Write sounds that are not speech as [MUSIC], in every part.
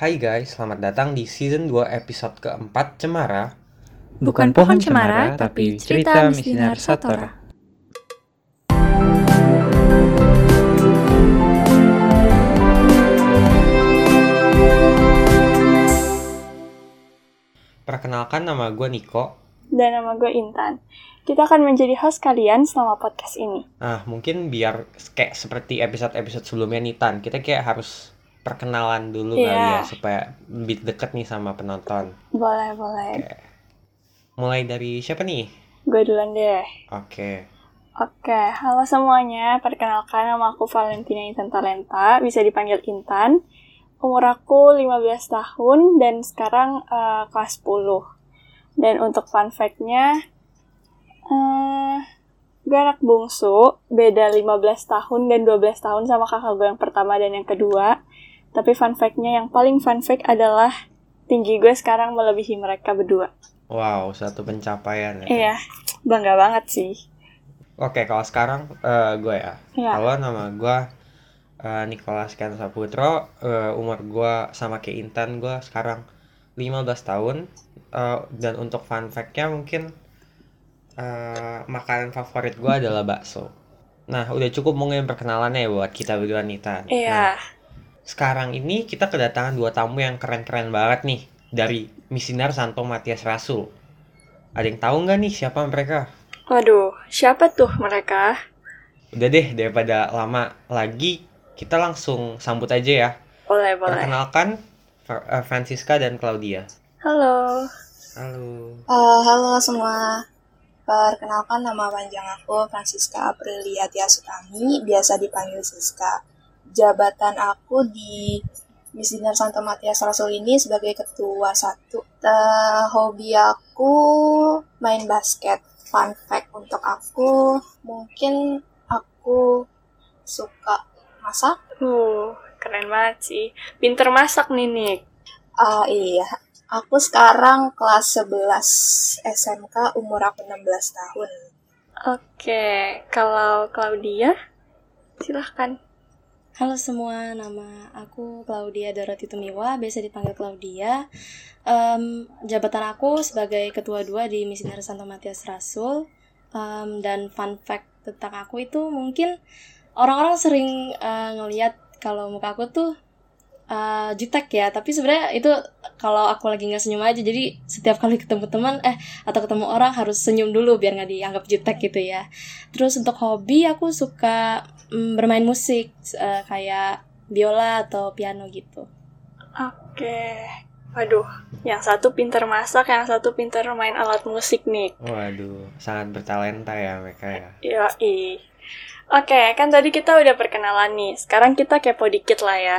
Hai guys, selamat datang di season 2 episode keempat Cemara Bukan pohon cemara, tapi cerita Misinar Satora. Perkenalkan nama gue Niko Dan nama gue Intan. Kita akan menjadi host kalian selama podcast ini. Nah mungkin biar kayak seperti episode-episode sebelumnya nih Tan Kita kayak harus perkenalan dulu kali ya. Supaya lebih deket nih sama penonton Boleh, boleh. Mulai dari siapa nih? Gue duluan deh. Oke Oke, halo semuanya. Perkenalkan nama aku Valentina Intan Talenta, bisa dipanggil Intan. Umur aku 15 tahun dan sekarang eh, kelas 10. Dan untuk fun fact-nya, eh, gue anak bungsu, beda 15 tahun dan 12 tahun sama kakak gue yang pertama dan yang kedua. Tapi fun fact-nya yang paling fun fact adalah tinggi gue sekarang melebihi mereka berdua. Wow, satu pencapaian ya. Iya, bangga banget sih. Oke, kalau sekarang eh, gue ya Iya. Halo, nama gue uh, Nicholas Ken Saputro. Eh, umur gue sama kayak Intan, gue sekarang 15 tahun. Eh, dan untuk fun fact-nya mungkin eh, makanan favorit gue adalah bakso. Nah, udah cukup mungkin perkenalannya ya buat kita berdua nih, Tan. Nah, Iya. Sekarang ini kita kedatangan dua tamu yang keren-keren banget nih. Dari Misinar Santo Matias Rasul. Ada yang tahu nggak nih siapa mereka? Waduh, siapa tuh mereka? Udah deh, daripada lama lagi, kita langsung sambut aja ya. Boleh, boleh. Perkenalkan eh, Francisca dan Claudia. Halo. Halo. Eh, halo semua, perkenalkan nama panjang aku Francisca Aprilia Tiasutami, biasa dipanggil Siska. Jabatan aku di Miss Dinar Santo Matias Rasul ini sebagai ketua satu. Eh, hobi aku main basket. Fun fact untuk aku, mungkin aku suka masak. Uh, keren banget sih. Pinter masak nih, Nick. Ah iya, aku sekarang kelas 11 SMK, umur aku 16 tahun. Oke, kalau Claudia, silahkan. Halo semua, nama aku Claudia Dorothy Tumiwa, biasa dipanggil Claudia. Em, jabatan aku sebagai ketua dua di Misinar Santo Matias Rasul. Em, dan fun fact tentang aku itu mungkin orang-orang sering eh, ngeliat kalau muka aku tuh eh, jutek ya, tapi sebenarnya itu kalau aku lagi nggak senyum aja. Jadi setiap kali ketemu teman, eh atau ketemu orang harus senyum dulu biar nggak dianggap jutek gitu ya. Terus untuk hobi aku suka mm, bermain musik eh, kayak biola atau piano gitu. Oke. Waduh, yang satu pinter masak, yang satu pinter main alat musik nih. Waduh, sangat bertalenta ya mereka ya. Yoi. Oke, kan tadi kita udah perkenalan nih. Sekarang kita kepo dikit lah ya.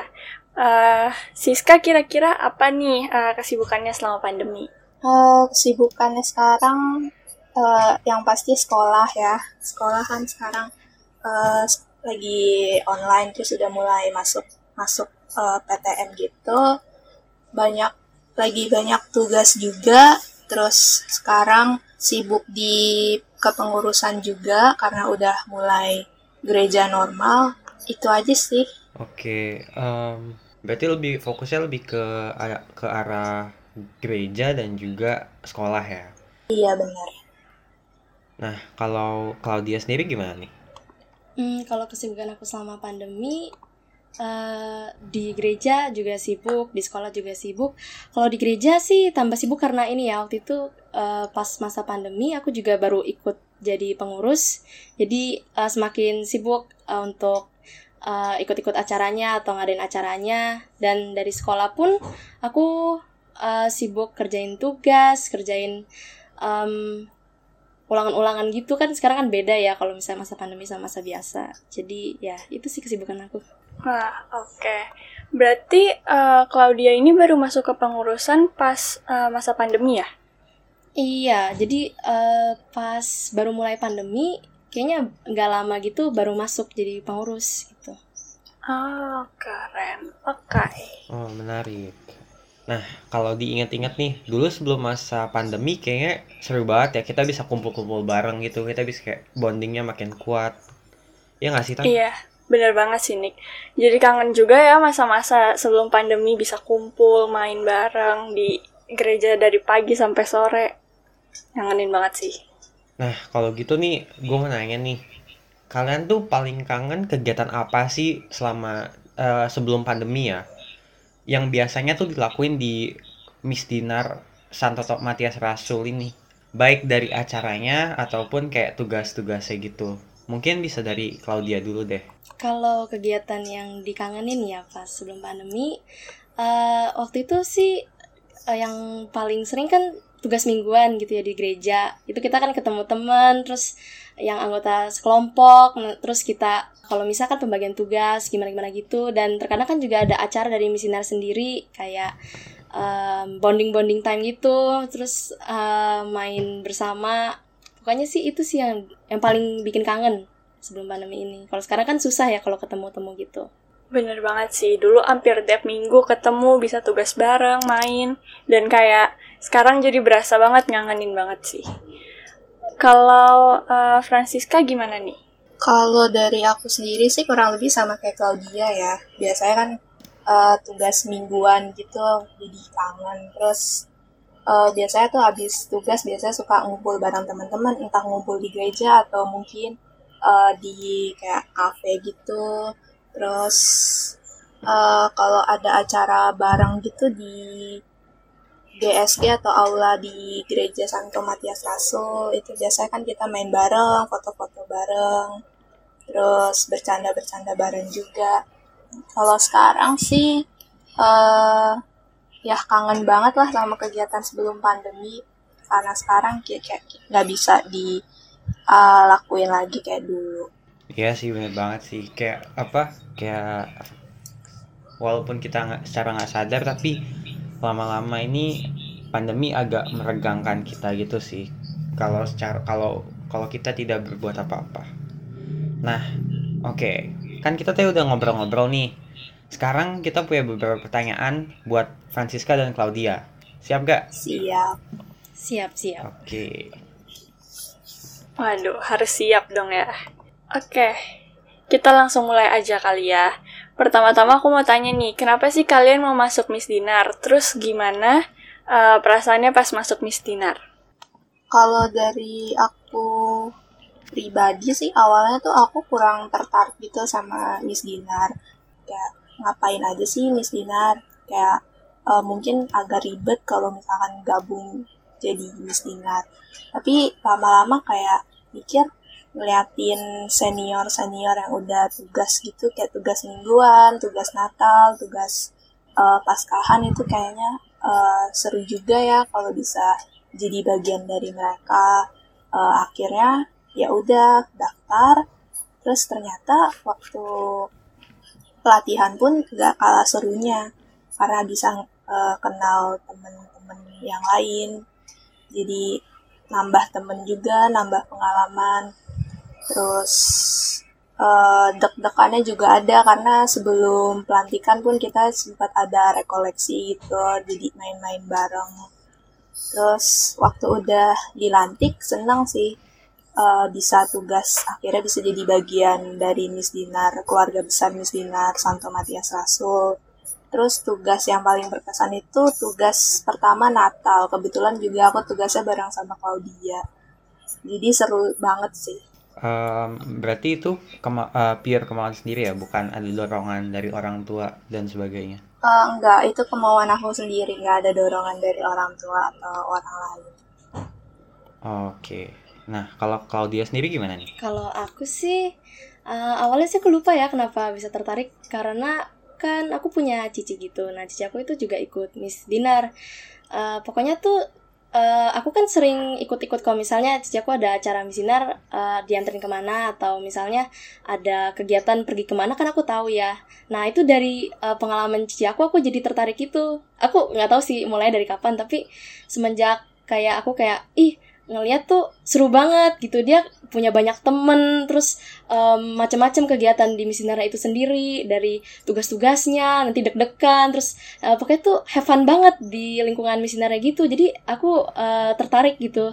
Eh, Siska kira-kira apa nih eh, kesibukannya selama pandemi? Eh, kesibukannya sekarang eh, yang pasti sekolah ya. Sekolah kan sekarang eh, s- lagi online terus sudah mulai masuk masuk eh, PTM gitu. Banyak lagi banyak tugas juga. Terus sekarang sibuk di kepengurusan juga karena udah mulai gereja normal. Itu aja sih. Oke, em, berarti lebih fokusnya lebih ke ke arah gereja dan juga sekolah ya. Iya benar. Nah, kalau Claudia sendiri gimana nih? Hmm, kalau kesibukan aku selama pandemi eh, di gereja juga sibuk, di sekolah juga sibuk. Kalau di gereja sih tambah sibuk karena ini ya waktu itu eh, pas masa pandemi aku juga baru ikut jadi pengurus. Jadi eh, semakin sibuk eh, untuk eh, ikut-ikut acaranya atau ngadain acaranya. Dan dari sekolah pun aku eh, sibuk kerjain tugas, kerjain em, ulangan-ulangan gitu kan sekarang kan beda ya kalau misalnya masa pandemi sama masa biasa. Jadi ya itu sih kesibukan aku. Wah, oke. Berarti eh, Claudia ini baru masuk ke pengurusan pas eh, masa pandemi ya? Iya, jadi eh, pas baru mulai pandemi kayaknya nggak lama gitu baru masuk jadi pengurus gitu. Oh, keren. Oke. Oh, menarik. Nah, kalau diingat-ingat nih, dulu sebelum masa pandemi kayaknya seru banget ya. Kita bisa kumpul-kumpul bareng gitu. Kita bisa kayak bondingnya makin kuat. Ya nggak sih, Tan? Iya, Bener banget sih, Nick. Jadi kangen juga ya masa-masa sebelum pandemi bisa kumpul, main bareng di gereja dari pagi sampai sore. Ngangenin banget sih. Nah, kalau gitu nih, gue mau nanya nih. Kalian tuh paling kangen kegiatan apa sih selama eh, sebelum pandemi ya? Yang biasanya tuh dilakuin di Miss Dinar Santo Matias Rasul ini. Baik dari acaranya ataupun kayak tugas-tugasnya gitu. Mungkin bisa dari Claudia dulu deh. Kalau kegiatan yang dikangenin ya pas sebelum pandemi, eh, waktu itu sih eh, yang paling sering kan tugas mingguan gitu ya di gereja. Itu kita kan ketemu teman, terus yang anggota sekelompok, terus kita kalau misalkan pembagian tugas gimana-gimana gitu, dan terkadang kan juga ada acara dari misinar sendiri kayak em, bonding-bonding time gitu, terus eh, main bersama. Pokoknya sih itu sih yang yang paling bikin kangen sebelum pandemi ini. Kalau sekarang kan susah ya kalau ketemu-temu gitu. Bener banget sih. Dulu hampir tiap minggu ketemu, bisa tugas bareng, main. Dan kayak sekarang jadi berasa banget ngangenin banget sih. Kalau eh, Francisca gimana nih? Kalau dari aku sendiri sih kurang lebih sama kayak Claudia ya. Biasanya kan eh, tugas mingguan gitu jadi kangen. Terus eh, biasanya tuh habis tugas biasanya suka ngumpul bareng teman-teman, entah ngumpul di gereja atau mungkin eh, di kayak kafe gitu. Terus eh, kalau ada acara bareng gitu di GSG atau aula di gereja Santo Matias Rasul itu biasanya kan kita main bareng, foto-foto bareng, terus bercanda-bercanda bareng juga. Kalau sekarang sih eh ya kangen banget lah sama kegiatan sebelum pandemi karena sekarang kayak nggak bisa dilakuin lagi kayak dulu. Iya sih bener banget sih. Kayak apa? Kayak walaupun kita secara nggak sadar tapi lama-lama ini pandemi agak meregangkan kita gitu sih. Kalau secara kalau kalau kita tidak berbuat apa-apa. Nah, oke. Kan kita tadi udah ngobrol-ngobrol nih. Sekarang kita punya beberapa pertanyaan buat Francisca dan Claudia. Siap gak? Siap. Siap-siap. Oke. Waduh, harus siap dong ya. Oke, kita langsung mulai aja kali ya. Pertama-tama aku mau tanya nih, kenapa sih kalian mau masuk Miss Dinar? Terus gimana eh, perasaannya pas masuk Miss Dinar? Kalau dari aku pribadi sih awalnya tuh aku kurang tertarik gitu sama Miss Dinar. Kayak ngapain aja sih Miss Dinar? Kayak eh, mungkin agak ribet kalau misalkan gabung jadi Miss Dinar. Tapi lama-lama kayak mikir ngeliatin senior-senior yang udah tugas gitu kayak tugas mingguan, tugas Natal, tugas eh, Paskahan itu kayaknya eh, seru juga ya kalau bisa jadi bagian dari mereka. Eh, akhirnya ya udah daftar, terus ternyata waktu pelatihan pun gak kalah serunya karena bisa eh, kenal temen-temen yang lain. Jadi nambah temen juga, nambah pengalaman. Terus eh, deg-degannya juga ada karena sebelum pelantikan pun kita sempat ada rekoleksi gitu, jadi main-main bareng. Terus waktu udah dilantik senang sih eh, bisa tugas akhirnya bisa jadi bagian dari Miss Dinar, keluarga besar Miss Dinar Santo Matias Rasul. Terus tugas yang paling berkesan itu tugas pertama Natal. Kebetulan juga aku tugasnya bareng sama Claudia. Jadi seru banget sih. Em, berarti itu kema eh, pure kemauan sendiri ya, bukan ada dorongan dari orang tua dan sebagainya. Eh, enggak, itu kemauan aku sendiri. Nggak ada dorongan dari orang tua atau orang lain. Oke. Nah, kalau Claudia sendiri gimana nih? Kalau aku sih eh, awalnya sih aku lupa ya kenapa bisa tertarik karena kan aku punya cici gitu. Nah cici aku itu juga ikut Miss Dinar. Eh, pokoknya tuh eh, aku kan sering ikut-ikut kalau misalnya cici aku ada acara Miss Dinar eh, dianterin ke mana atau misalnya ada kegiatan pergi ke mana kan aku tahu ya. Nah itu dari eh, pengalaman cici aku aku jadi tertarik itu. Aku nggak tahu sih mulai dari kapan tapi semenjak kayak aku kayak ih ngeliat tuh seru banget gitu. Dia punya banyak temen terus um, macam-macam kegiatan di misinara itu sendiri dari tugas-tugasnya nanti deg-degan terus uh, pokoknya tuh have fun banget di lingkungan misinara gitu. Jadi aku uh, tertarik gitu.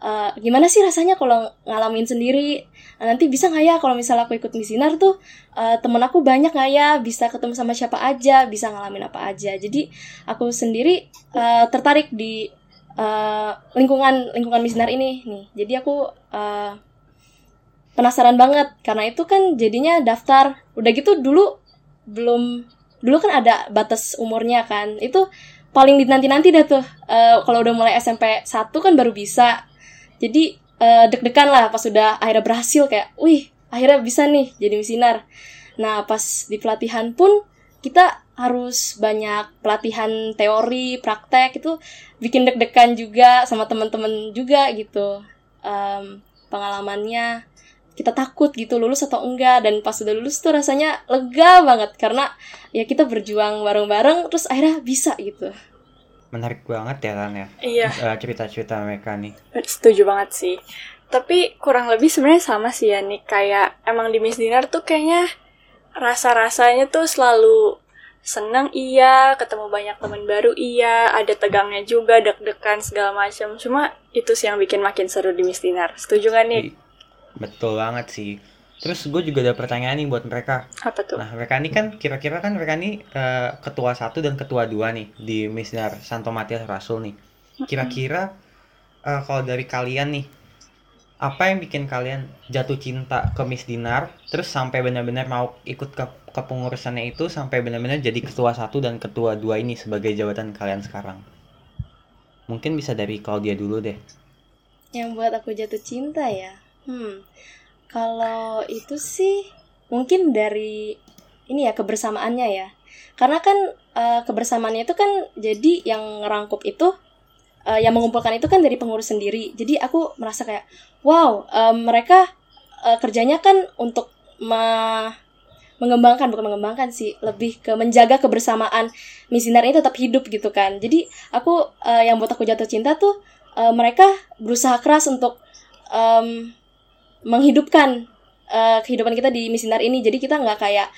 Uh, gimana sih rasanya kalau ngalamin sendiri? Nanti bisa nggak ya kalau misalnya aku ikut misinar tuh uh, temen aku banyak nggak ya? Bisa ketemu sama siapa aja bisa ngalamin apa aja. Jadi aku sendiri uh, tertarik di uh, lingkungan lingkungan misinar ini nih. Jadi aku uh, penasaran banget. Karena itu kan jadinya daftar. Udah gitu dulu belum dulu kan ada batas umurnya kan. Itu paling dinanti-nanti dah tuh. Uh, kalau udah mulai SMP 1 kan baru bisa. Jadi uh, deg-degan lah pas udah akhirnya berhasil. Kayak wih akhirnya bisa nih jadi misinar nah pas di pelatihan pun kita harus banyak pelatihan teori praktek itu bikin deg-degan juga sama teman-teman juga gitu. Um, pengalamannya kita takut gitu lulus atau enggak dan pas udah lulus tuh rasanya lega banget karena ya kita berjuang bareng-bareng terus akhirnya bisa gitu. Menarik banget ya Tan ya. Iya, Eh, cerita-cerita mereka nih. Setuju banget sih. Tapi kurang lebih sebenarnya sama sih ya nih kayak emang di Miss Dinar tuh kayaknya rasa-rasanya tuh selalu seneng iya, ketemu banyak teman baru iya, ada tegangnya juga, deg-degan segala macam. Cuma itu sih yang bikin makin seru di Miss Dinar. Setuju gak nih? Betul banget sih terus gue juga ada pertanyaan nih buat mereka Apa tuh? Nah, mereka ini kan kira-kira kan mereka ini eh, ketua satu dan ketua dua nih di Misnar Santo Matias Rasul nih. Kira-kira eh, kalau dari kalian nih, apa yang bikin kalian jatuh cinta ke Miss Dinar, terus sampai benar-benar mau ikut ke kepengurusannya itu sampai benar-benar jadi ketua satu dan ketua dua ini sebagai jabatan kalian sekarang? Mungkin bisa dari Claudia dulu deh. yang buat aku jatuh cinta ya hmm kalau itu sih mungkin dari ini ya kebersamaannya ya karena kan eh, kebersamaannya itu kan jadi yang ngerangkup itu eh, yang mengumpulkan itu kan dari pengurus sendiri. Jadi aku merasa kayak wow eh, mereka eh, kerjanya kan untuk me- mengembangkan bukan mengembangkan sih lebih ke menjaga kebersamaan misinar ini tetap hidup gitu kan. Jadi aku eh, yang buat aku jatuh cinta tuh eh, mereka berusaha keras untuk em, menghidupkan eh, kehidupan kita di misinar ini. Jadi kita nggak kayak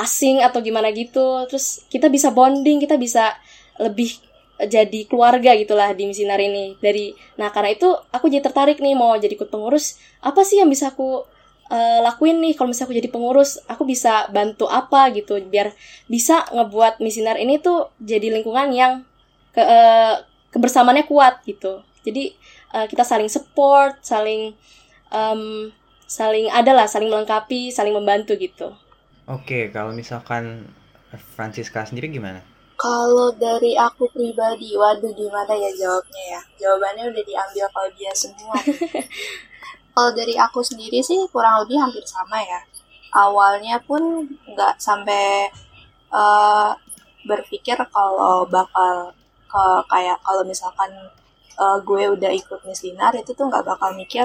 asing atau gimana gitu. Terus kita bisa bonding kita bisa lebih jadi keluarga gitulah di misinar ini. Dari nah karena itu aku jadi tertarik nih mau jadi ikut pengurus. Apa sih yang bisa aku eh, lakuin nih kalau misalnya aku jadi pengurus? Aku bisa bantu apa gitu biar bisa ngebuat misinar ini tuh jadi lingkungan yang ke eh, kebersamaannya kuat gitu. Jadi eh, kita saling support saling em, saling ada lah saling melengkapi saling membantu gitu. Oke, kalau misalkan Francisca sendiri gimana? Kalau dari aku pribadi, waduh gimana ya jawabnya ya? Jawabannya udah diambil kalau dia semua. [LAUGHS] Kalau dari aku sendiri sih kurang lebih hampir sama ya. Awalnya pun nggak sampai eh, berpikir kalau bakal eh, kayak kalau misalkan eh, gue udah ikut Miss Dinar itu tuh nggak bakal mikir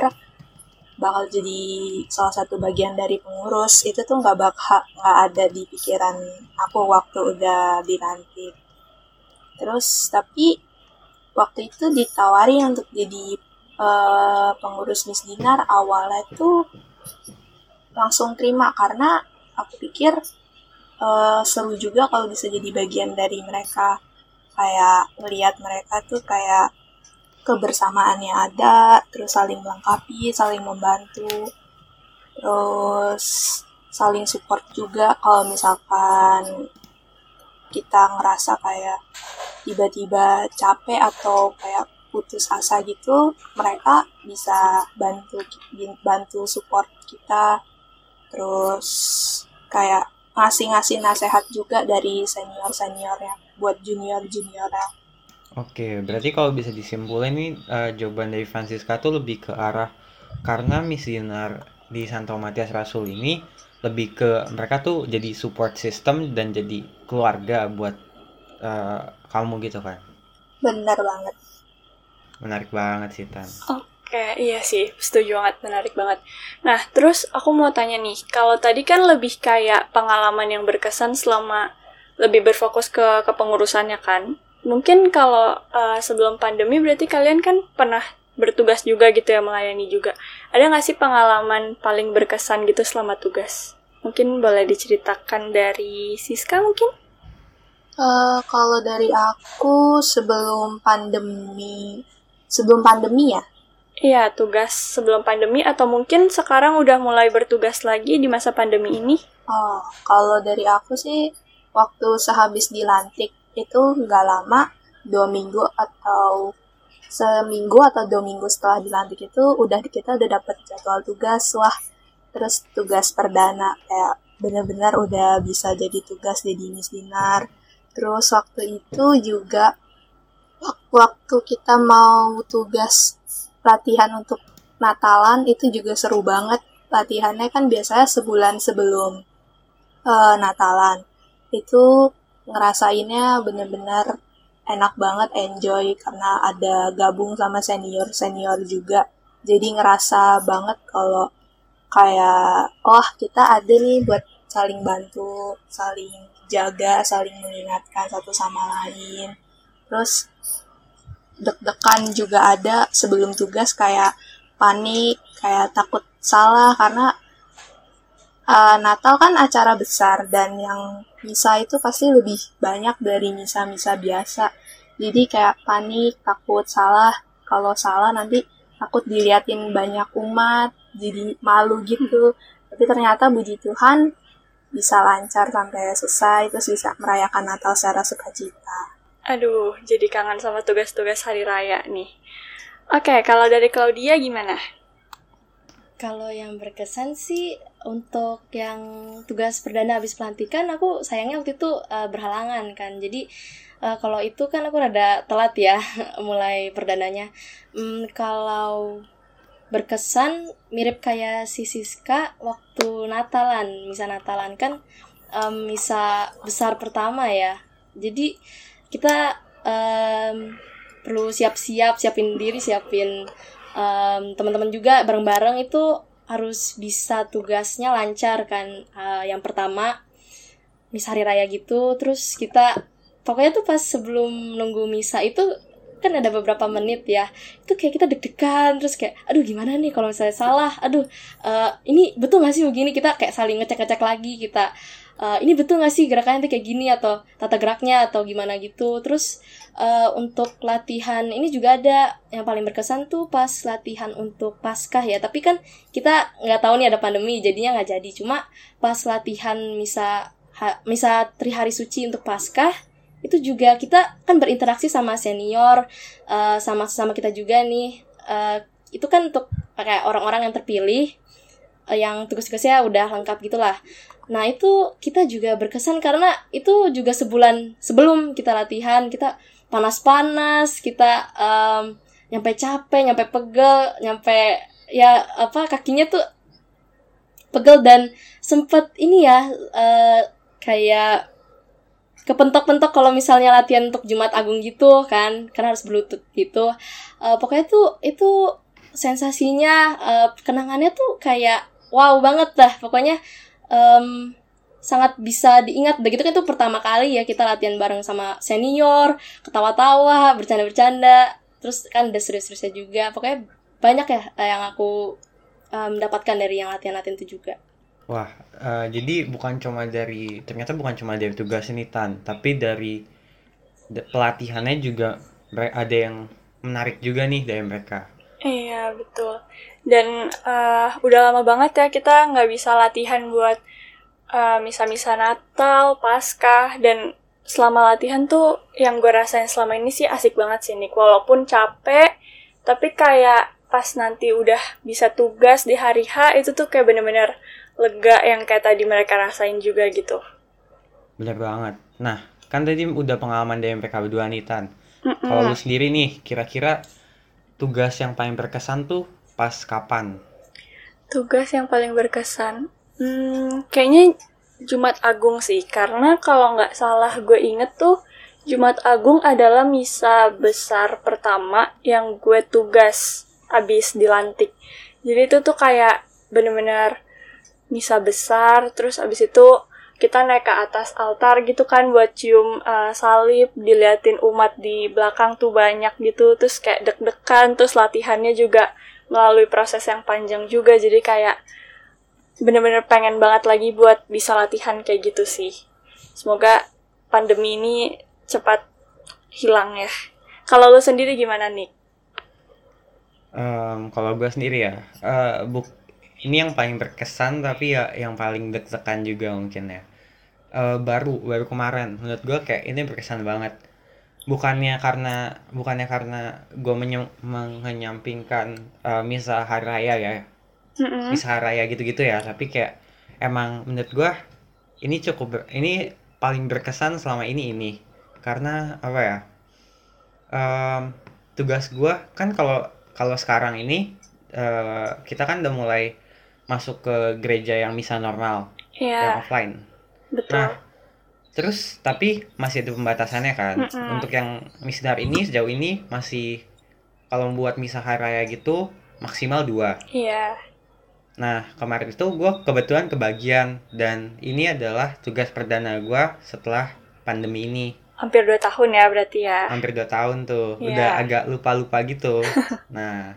bakal jadi salah satu bagian dari pengurus itu tuh nggak bakal nggak ada di pikiran aku waktu udah dilantik. Terus tapi waktu itu ditawari untuk jadi eh, pengurus Miss Dinar awalnya tuh langsung terima karena aku pikir eh, seru juga kalau bisa jadi bagian dari mereka. Kayak ngelihat mereka tuh kayak kebersamaannya ada, terus saling melengkapi, saling membantu, terus saling support juga kalau misalkan kita ngerasa kayak tiba-tiba capek atau kayak putus asa gitu, mereka bisa bantu bantu support kita, terus kayak ngasih-ngasih nasehat juga dari senior-seniornya buat junior-juniornya. Oke, berarti kalau bisa disimpulkan ini eh, jawaban dari Francisca tuh lebih ke arah karena misioner di Santo Matias Rasul ini lebih ke mereka tuh jadi support system dan jadi keluarga buat eh, kamu gitu kan. Bener banget. Menarik banget sih Tan. Oke, iya sih, setuju banget, menarik banget. Nah, terus aku mau tanya nih, kalau tadi kan lebih kayak pengalaman yang berkesan selama lebih berfokus ke kepengurusannya kan? Mungkin kalau uh, sebelum pandemi berarti kalian kan pernah bertugas juga gitu ya melayani juga. Ada nggak sih pengalaman paling berkesan gitu selama tugas? Mungkin boleh diceritakan dari Siska mungkin? Uh, kalau dari aku sebelum pandemi, sebelum pandemi ya? Iya, tugas sebelum pandemi atau mungkin sekarang udah mulai bertugas lagi di masa pandemi ini? Oh, kalau dari aku sih waktu sehabis dilantik itu nggak lama, dua minggu atau seminggu atau dua minggu setelah dilantik itu udah kita udah dapet jadwal tugas wah terus tugas perdana kayak bener-bener udah bisa jadi tugas di dinas dinar terus waktu itu juga waktu kita mau tugas latihan untuk Natalan itu juga seru banget. Latihannya kan biasanya sebulan sebelum uh, Natalan. Itu ngerasainnya bener-bener enak banget enjoy karena ada gabung sama senior senior juga. Jadi ngerasa banget kalau kayak oh kita ada nih buat saling bantu saling jaga saling mengingatkan satu sama lain. Terus deg-degan juga ada sebelum tugas kayak panik kayak takut salah karena uh, Natal kan acara besar dan yang misa itu pasti lebih banyak dari misa-misa biasa. Jadi kayak panik, takut salah. Kalau salah nanti takut diliatin banyak umat, jadi malu gitu. Tapi ternyata puji Tuhan bisa lancar sampai selesai, terus bisa merayakan Natal secara sukacita. Aduh, jadi kangen sama tugas-tugas hari raya nih. Oke, kalau dari Claudia gimana? Kalau yang berkesan sih untuk yang tugas perdana habis pelantikan aku sayangnya waktu itu uh, berhalangan kan. Jadi uh, kalau itu kan aku rada telat ya [LAUGHS] mulai perdananya. Hmm, kalau berkesan mirip kayak si Siska waktu Natalan, misa Natalan kan um, misa besar pertama ya. Jadi kita um, perlu siap-siap, siapin diri, siapin um, teman-teman juga bareng-bareng itu harus bisa tugasnya lancar kan. Uh, yang pertama misa hari raya gitu. Terus kita pokoknya tuh pas sebelum nunggu misa itu kan ada beberapa menit ya. Itu kayak kita deg-degan terus kayak aduh gimana nih kalau misalnya salah? Aduh uh, ini betul gak sih begini? Kita kayak saling ngecek-ngecek lagi kita uh, ini betul gak sih gerakannya tuh kayak gini atau tata geraknya atau gimana gitu. Terus uh, untuk latihan ini juga ada. Yang paling berkesan tuh pas latihan untuk paskah ya. Tapi kan kita nggak tahu nih ada pandemi jadinya nggak jadi. Cuma pas latihan misa ha, misa trihari suci untuk paskah itu juga kita kan berinteraksi sama senior uh, sama sama kita juga nih. Uh, itu kan untuk kayak orang-orang yang terpilih yang tugas-tugasnya udah lengkap gitulah Nah itu kita juga berkesan karena itu juga sebulan sebelum kita latihan kita panas-panas kita um, nyampe capek nyampe pegel nyampe ya apa kakinya tuh pegel dan sempet ini ya uh, kayak kepentok-pentok kalau misalnya latihan untuk Jumat Agung gitu kan karena harus bluetooth gitu. Uh, pokoknya tuh itu sensasinya uh, kenangannya tuh kayak wow banget dah. Pokoknya um, sangat bisa diingat. Begitu kan itu pertama kali ya kita latihan bareng sama senior ketawa-tawa bercanda-bercanda. Terus kan ada serius-seriusnya juga. Pokoknya banyak ya eh, yang aku um, mendapatkan dari yang latihan-latihan itu juga. Wah uh, jadi bukan cuma dari ternyata bukan cuma dari tugas ini tan tapi dari pelatihannya juga ada yang menarik juga nih dari mereka iya betul dan uh, udah lama banget ya kita nggak bisa latihan buat uh, misa-misa Natal, Paskah, dan selama latihan tuh yang gue rasain selama ini sih asik banget sih Nick. Walaupun capek, tapi kayak pas nanti udah bisa tugas di hari H itu tuh kayak bener-bener lega yang kayak tadi mereka rasain juga gitu. Bener banget. Nah, kan tadi udah pengalaman dari MPK 2 nih Tan. Mm -mm. Kalau lu sendiri nih, kira-kira tugas yang paling berkesan tuh pas kapan? Tugas yang paling berkesan? Hmm, kayaknya Jumat Agung sih, karena kalau nggak salah gue inget tuh Jumat Agung adalah misa besar pertama yang gue tugas abis dilantik. Jadi itu tuh kayak bener-bener misa besar, terus abis itu kita naik ke atas altar gitu kan buat cium uh, salib, diliatin umat di belakang tuh banyak gitu, terus kayak deg-degan, terus latihannya juga melalui proses yang panjang juga, jadi kayak bener-bener pengen banget lagi buat bisa latihan kayak gitu sih. Semoga pandemi ini cepat hilang ya. Kalau lo sendiri gimana nih? Um, kalau gue sendiri ya, uh, buk ini yang paling berkesan tapi ya yang paling deg-degan juga mungkin ya. Uh, baru baru kemarin. Menurut gue kayak ini berkesan banget. Bukannya karena bukannya karena gue menyampingkan uh, misa hari raya ya. Mm-hmm. misa hari raya gitu-gitu ya. Tapi kayak emang menurut gue ini cukup ber, ini paling berkesan selama ini ini. Karena apa ya? Um, tugas gue kan kalau kalau sekarang ini uh, kita kan udah mulai masuk ke gereja yang misa normal yeah. yang offline betul nah terus tapi masih ada pembatasannya kan mm -mm. untuk yang misdar ini sejauh ini masih kalau membuat misa hari raya gitu maksimal dua iya yeah. nah kemarin itu gue kebetulan kebagian dan ini adalah tugas perdana gue setelah pandemi ini hampir dua tahun ya berarti ya hampir dua tahun tuh yeah. udah agak lupa lupa gitu [LAUGHS] nah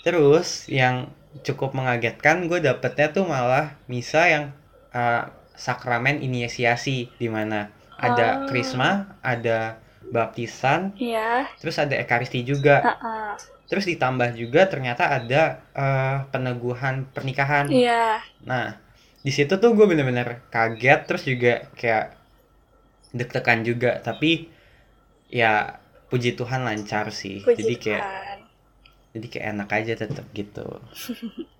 terus yang cukup mengagetkan gue dapetnya tuh malah misa yang uh, sakramen inisiasi di mana ada oh. krisma ada baptisan yeah. terus ada ekaristi juga uh -uh. terus ditambah juga ternyata ada uh, peneguhan pernikahan yeah. nah di situ tuh gue bener-bener kaget terus juga kayak deg-degan juga tapi ya puji Tuhan lancar sih puji jadi kayak Tuhan jadi kayak enak aja tetap gitu.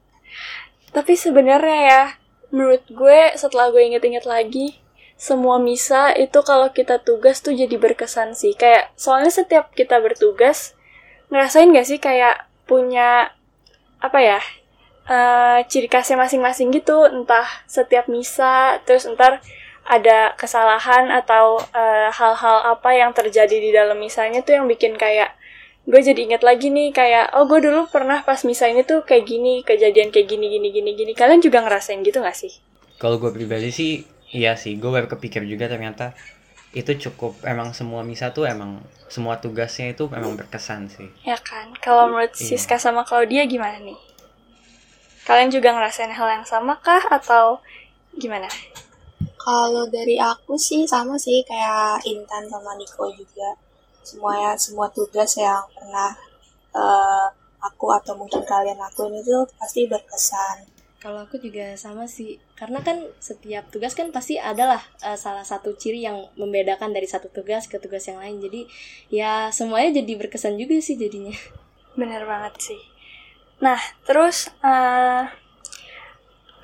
[LAUGHS] Tapi sebenarnya ya menurut gue setelah gue inget-inget lagi semua misa itu kalau kita tugas tuh jadi berkesan sih. Kayak soalnya setiap kita bertugas ngerasain gak sih kayak punya apa ya uh, ciri khasnya masing-masing gitu. Entah setiap misa terus ntar ada kesalahan atau eh, hal-hal uh, apa yang terjadi di dalam misanya tuh yang bikin kayak gue jadi inget lagi nih kayak oh gue dulu pernah pas misa ini tuh kayak gini kejadian kayak gini gini gini gini. Kalian juga ngerasain gitu gak sih? Kalau gue pribadi sih iya sih. Gue baru kepikir juga ternyata itu cukup emang semua misa tuh emang semua tugasnya itu emang berkesan sih. Ya kan? Kalau menurut iya. Siska sama Claudia gimana nih? Kalian juga ngerasain hal yang sama kah? Atau gimana? Kalau dari aku sih sama sih. Kayak Intan sama Niko juga semuanya semua tugas yang pernah uh, aku atau mungkin kalian lakuin itu pasti berkesan. Kalau aku juga sama sih, karena kan setiap tugas kan pasti adalah uh, salah satu ciri yang membedakan dari satu tugas ke tugas yang lain. Jadi ya semuanya jadi berkesan juga sih jadinya. Bener banget sih. Nah terus uh,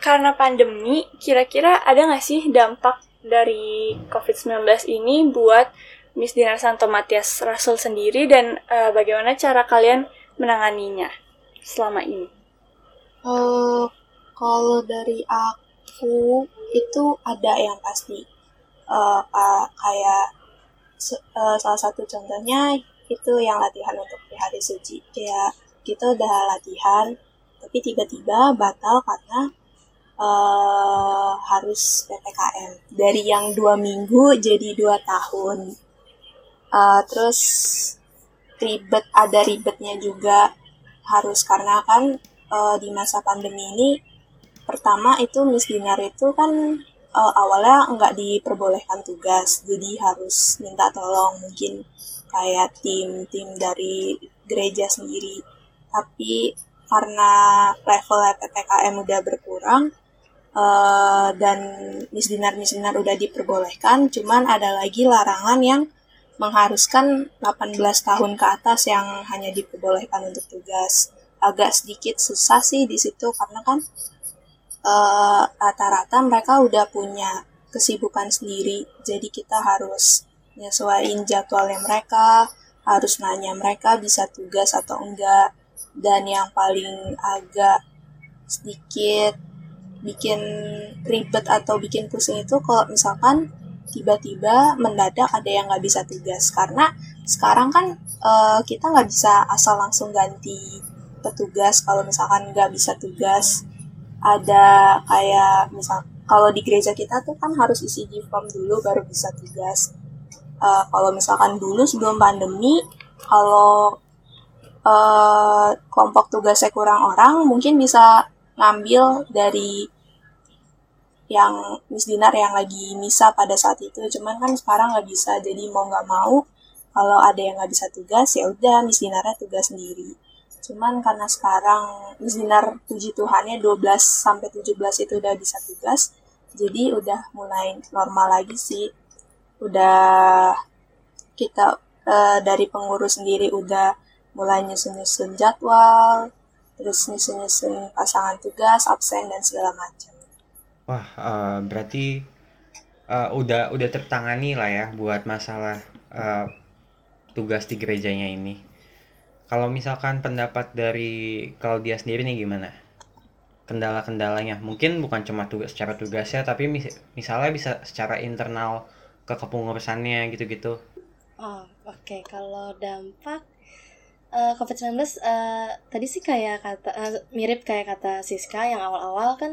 karena pandemi, kira-kira ada nggak sih dampak dari COVID-19 ini buat Miss Dinar Santo Matias Rasul sendiri dan uh, bagaimana cara kalian menanganinya selama ini? Uh, kalau dari aku itu ada yang pasti. Uh, kayak uh, salah satu contohnya itu yang latihan untuk di hari suci. Kayak kita udah latihan tapi tiba-tiba batal karena uh, harus ppkm dari yang dua minggu jadi dua tahun uh, terus ribet ada ribetnya juga. Harus karena kan uh, di masa pandemi ini pertama itu Miss Dinar itu kan uh, awalnya nggak diperbolehkan tugas. Jadi harus minta tolong mungkin kayak tim-tim dari gereja sendiri. Tapi karena level PPKM udah berkurang uh, dan Miss Dinar Miss Dinar udah diperbolehkan cuman ada lagi larangan yang mengharuskan 18 tahun ke atas yang hanya diperbolehkan untuk tugas. Agak sedikit susah sih di situ karena kan eh, rata-rata uh, mereka udah punya kesibukan sendiri, jadi kita harus nyesuaiin jadwalnya mereka, harus nanya mereka bisa tugas atau enggak, dan yang paling agak sedikit bikin ribet atau bikin pusing itu kalau misalkan tiba-tiba mendadak ada yang nggak bisa tugas karena sekarang kan uh, kita nggak bisa asal langsung ganti petugas kalau misalkan nggak bisa tugas ada kayak misal kalau di gereja kita tuh kan harus isi G form dulu baru bisa tugas. Uh, kalau misalkan dulu sebelum pandemi, kalau uh, kelompok tugasnya kurang orang, mungkin bisa ngambil dari yang Miss Dinar yang lagi misa pada saat itu. Cuman kan sekarang nggak bisa, jadi mau nggak mau kalau ada yang nggak bisa tugas ya udah Miss Dinarnya tugas sendiri. Cuman karena sekarang Miss Dinar puji Tuhannya 12 sampai 17 itu udah bisa tugas, jadi udah mulai normal lagi sih. Udah kita uh, dari pengurus sendiri udah mulai nyusun-nyusun jadwal, terus nyusun-nyusun pasangan tugas, absen dan segala macam. Wah, uh, berarti uh, udah udah tertangani lah ya buat masalah uh, tugas di gerejanya ini. Kalau misalkan pendapat dari Claudia sendiri nih gimana? Kendala-kendalanya mungkin bukan cuma tugas secara tugasnya tapi mis misalnya bisa secara internal ke kepengurusannya gitu-gitu. Oh, oke. Okay. Kalau dampak uh, COVID-19 uh, tadi sih kayak kata uh, mirip kayak kata Siska yang awal-awal kan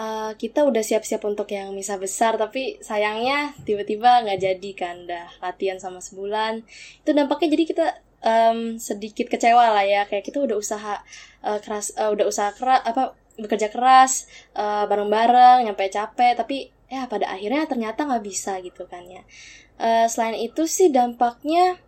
uh, kita udah siap-siap untuk yang misa besar tapi sayangnya tiba-tiba nggak jadi kan dah latihan sama sebulan. Itu dampaknya jadi kita um, sedikit kecewa lah ya kayak kita udah usaha uh, keras uh, udah usaha keras apa bekerja keras uh, bareng-bareng nyampe capek tapi ya pada akhirnya ternyata nggak bisa gitu kan ya. Uh, selain itu sih dampaknya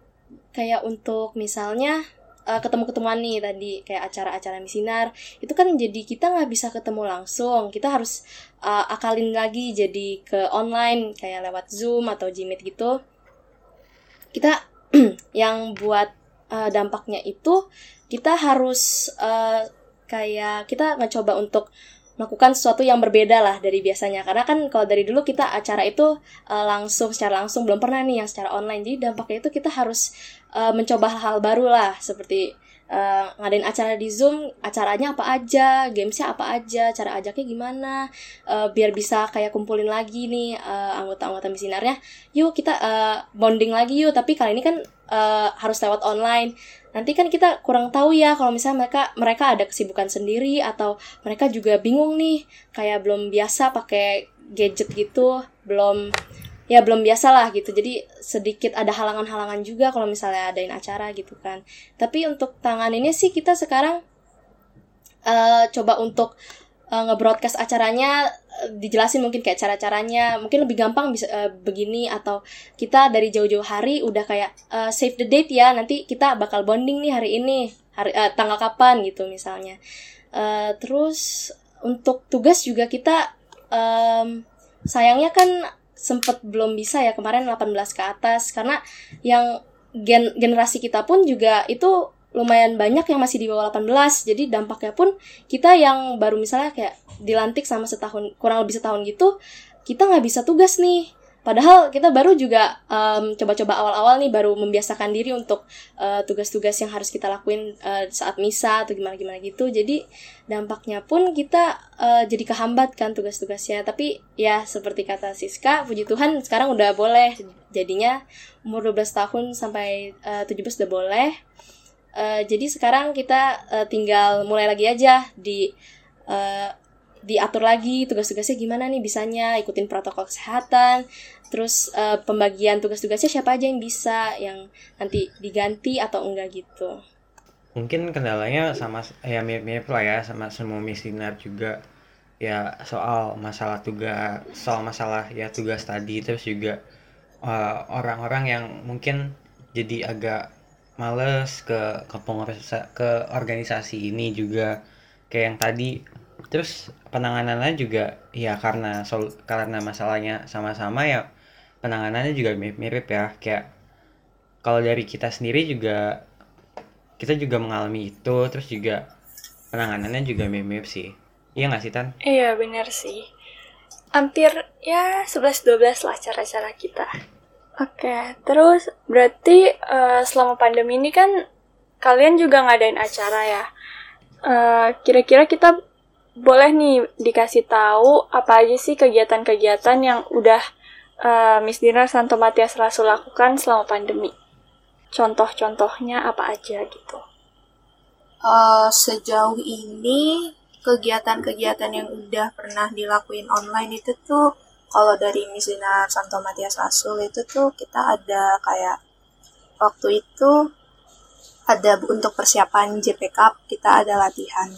kayak untuk misalnya uh, ketemu-ketemuan nih tadi kayak acara-acara misinar itu kan jadi kita nggak bisa ketemu langsung. Kita harus uh, akalin lagi jadi ke online kayak lewat zoom atau Gmeet gitu. Kita [CLEARS THROAT] yang buat uh, dampaknya itu kita harus uh, kayak kita ngecoba untuk melakukan sesuatu yang berbeda lah dari biasanya. Karena kan kalau dari dulu kita acara itu uh, langsung secara langsung belum pernah nih yang secara online. Jadi dampaknya itu kita harus uh, mencoba hal-hal baru lah seperti uh, ngadain acara di Zoom, acaranya apa aja, gamesnya apa aja, cara ajaknya gimana, uh, biar bisa kayak kumpulin lagi nih uh, anggota-anggota misinarnya. Yuk kita uh, bonding lagi yuk, tapi kali ini kan uh, harus lewat online. Nanti kan kita kurang tahu ya kalau misalnya mereka mereka ada kesibukan sendiri atau mereka juga bingung nih, kayak belum biasa pakai gadget gitu, belum ya belum biasa lah gitu. Jadi sedikit ada halangan-halangan juga kalau misalnya adain acara gitu kan. Tapi untuk tangan ini sih kita sekarang uh, coba untuk uh, nge-broadcast acaranya uh, dijelasin mungkin kayak cara-caranya. Mungkin lebih gampang bisa uh, begini atau kita dari jauh-jauh hari udah kayak uh, save the date ya. Nanti kita bakal bonding nih hari ini hari uh, tanggal kapan gitu misalnya. Uh, terus untuk tugas juga kita um, sayangnya kan sempet belum bisa ya kemarin 18 ke atas. Karena yang gen generasi kita pun juga itu lumayan banyak yang masih di bawah 18 jadi dampaknya pun kita yang baru misalnya kayak dilantik sama setahun kurang lebih setahun gitu kita nggak bisa tugas nih Padahal kita baru juga um, coba-coba awal-awal nih baru membiasakan diri untuk uh, tugas-tugas yang harus kita lakuin uh, saat misa atau gimana-gimana gitu. Jadi dampaknya pun kita uh, jadi kehambat kan tugas-tugasnya. Tapi ya seperti kata Siska, puji Tuhan sekarang udah boleh. Jadinya umur 12 tahun sampai uh, 17 udah boleh. Uh, jadi sekarang kita uh, tinggal mulai lagi aja di uh, diatur lagi tugas-tugasnya gimana nih bisanya ikutin protokol kesehatan terus uh, pembagian tugas-tugasnya siapa aja yang bisa yang nanti diganti atau enggak gitu. Mungkin kendalanya sama ya mirip-mirip lah ya sama semua misinar juga. Ya soal masalah tugas soal masalah ya tugas tadi terus juga eh, orang-orang uh, yang mungkin jadi agak males ke ke ke organisasi ini juga. Kayak yang tadi terus penanganannya juga ya karena sol karena masalahnya sama-sama ya penanganannya juga mirip-mirip ya kayak kalau dari kita sendiri juga kita juga mengalami itu terus juga penanganannya juga mirip-mirip sih iya nggak sih Tan? Iya benar sih hampir ya 11-12 lah cara-cara kita Oke, terus berarti uh, selama pandemi ini kan kalian juga ngadain acara ya. Eh, kira-kira uh, kira -kira kita boleh nih dikasih tahu apa aja sih kegiatan-kegiatan yang udah uh, Miss Dina Santo Matias Rasul lakukan selama pandemi? Contoh-contohnya apa aja gitu? Uh, sejauh ini kegiatan-kegiatan yang udah pernah dilakuin online itu tuh kalau dari Misinar Santo Matias Rasul itu tuh kita ada kayak waktu itu ada untuk persiapan JPK kita ada latihan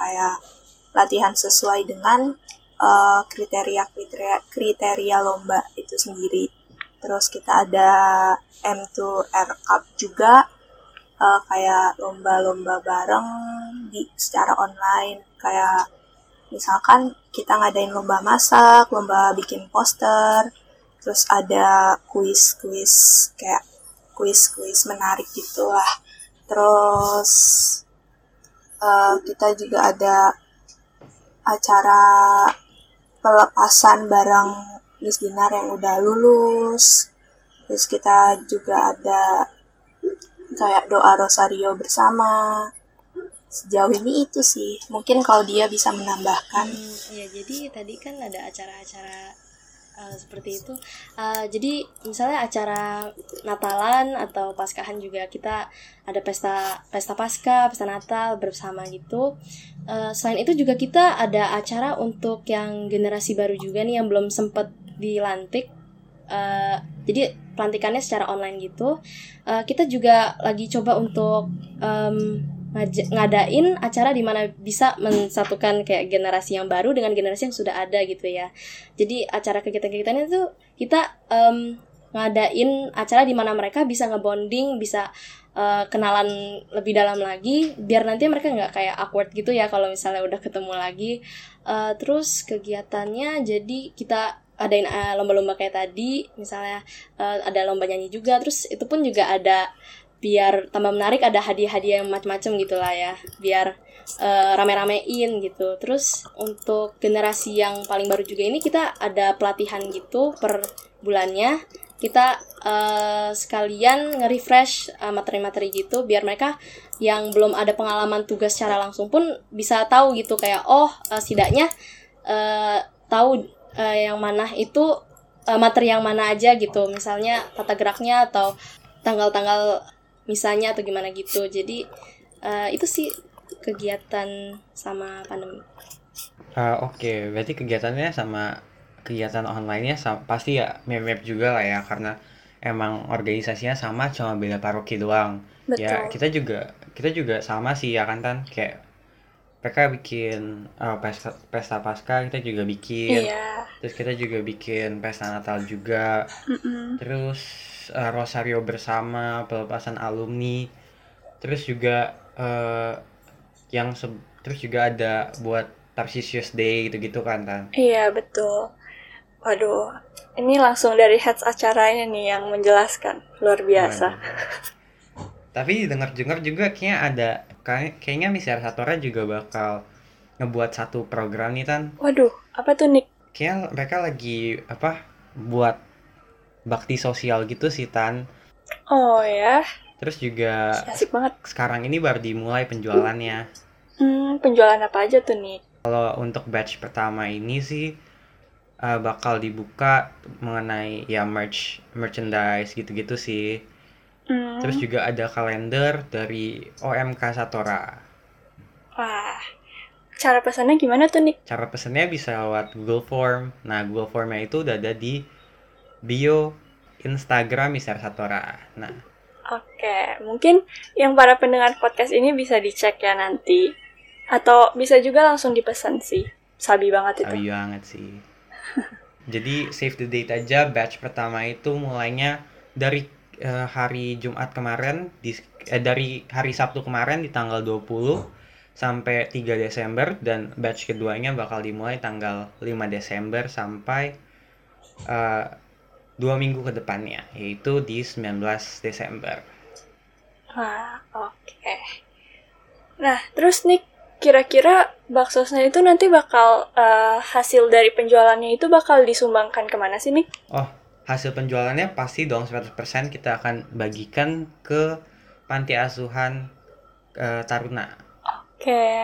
kayak latihan sesuai dengan uh, kriteria kriteria kriteria lomba itu sendiri. Terus kita ada M2R Cup juga uh, kayak lomba-lomba bareng di secara online kayak misalkan kita ngadain lomba masak, lomba bikin poster, terus ada kuis-kuis kayak kuis-kuis menarik gitulah. Terus uh, kita juga ada acara pelepasan barang Miss Dinar yang udah lulus. Terus kita juga ada kayak doa rosario bersama. Sejauh ini itu sih. Mungkin kalau dia bisa menambahkan. Hmm, ya jadi tadi kan ada acara-acara uh, seperti itu. Uh, jadi misalnya acara Natalan atau Paskahan juga kita ada pesta pesta Pasca pesta Natal bersama gitu. Uh, selain itu juga kita ada acara untuk yang generasi baru juga nih yang belum sempet dilantik. Uh, jadi pelantikannya secara online gitu. Uh, kita juga lagi coba untuk um, ngadain acara di mana bisa mensatukan kayak generasi yang baru dengan generasi yang sudah ada gitu ya. Jadi acara kegiatan-kegiatan itu kita um, ngadain acara di mana mereka bisa ngebonding, bisa uh, kenalan lebih dalam lagi, biar nanti mereka nggak kayak awkward gitu ya kalau misalnya udah ketemu lagi. Uh, terus kegiatannya jadi kita adain uh, lomba-lomba kayak tadi, misalnya uh, ada lomba nyanyi juga, terus itu pun juga ada biar tambah menarik ada hadiah-hadiah yang macam-macam gitulah ya biar uh, rame-ramein gitu. Terus untuk generasi yang paling baru juga ini kita ada pelatihan gitu per bulannya. Kita uh, sekalian nge-refresh uh, materi-materi gitu biar mereka yang belum ada pengalaman tugas secara langsung pun bisa tahu gitu kayak oh uh, setidaknya uh, tahu uh, yang mana itu uh, materi yang mana aja gitu. Misalnya tata geraknya atau tanggal-tanggal misalnya atau gimana gitu jadi uh, itu sih kegiatan sama pandemi uh, oke okay. berarti kegiatannya sama kegiatan online-nya sama, pasti ya mirip juga lah ya karena emang organisasinya sama cuma beda paroki doang ya, Betul. ya kita juga kita juga sama sih ya kan kan kayak mereka bikin uh, pesta pesta pasca kita juga bikin iya. terus kita juga bikin pesta natal juga mm -mm. terus uh, rosario bersama pelepasan alumni. Terus juga uh, yang terus juga ada buat Tarsisius Day gitu-gitu kan tan? Iya betul. Waduh ini langsung dari heads acaranya nih yang menjelaskan. Luar biasa. Tapi dengar-dengar juga kayaknya ada kayaknya Miss Satora juga bakal ngebuat satu program nih tan. Waduh apa tuh Nick? Kayak mereka lagi apa buat bakti sosial gitu sih tan oh ya terus juga asik banget sekarang ini baru dimulai penjualannya hmm, penjualan apa aja tuh nih kalau untuk batch pertama ini sih uh, bakal dibuka mengenai ya merch merchandise gitu-gitu sih Hmm. Terus juga ada kalender dari OMK Satora. Wah, cara pesannya gimana tuh nih? Cara pesannya bisa lewat Google Form. Nah, Google Formnya itu udah ada di bio Instagram Mister Satora. Nah, Oke, mungkin yang para pendengar podcast ini bisa dicek ya nanti. Atau bisa juga langsung dipesan sih. Sabi banget itu. Sabi banget sih. [LAUGHS] Jadi save the date aja batch pertama itu mulainya dari uh, hari Jumat kemarin di eh, dari hari Sabtu kemarin di tanggal 20 sampai 3 Desember dan batch keduanya bakal dimulai tanggal 5 Desember sampai uh, dua minggu ke depannya yaitu di 19 Desember. Wah, oke. Okay. Nah, terus nih kira-kira baksosnya itu nanti bakal uh, hasil dari penjualannya itu bakal disumbangkan ke mana sih nih? Oh, hasil penjualannya pasti dong 100% kita akan bagikan ke panti asuhan uh, Taruna. Oke. Okay.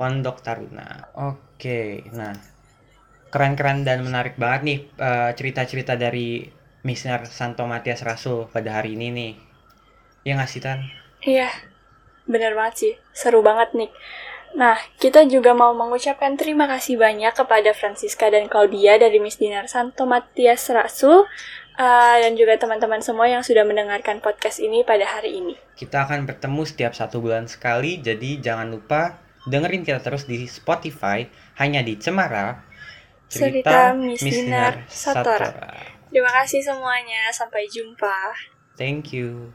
Pondok Taruna. Oke, okay. nah keren-keren dan menarik banget nih uh, cerita-cerita dari Misner Santo Matias Rasul pada hari ini nih. Ya nggak sih Tan? Iya, bener banget sih. Seru banget nih. Nah, kita juga mau mengucapkan terima kasih banyak kepada Francisca dan Claudia dari Miss Dinar Santo Matias Rasul uh, dan juga teman-teman semua yang sudah mendengarkan podcast ini pada hari ini. Kita akan bertemu setiap satu bulan sekali, jadi jangan lupa dengerin kita terus di Spotify hanya di Cemara Cerita Miss Dinar Satora. Terima kasih semuanya, sampai jumpa. Thank you.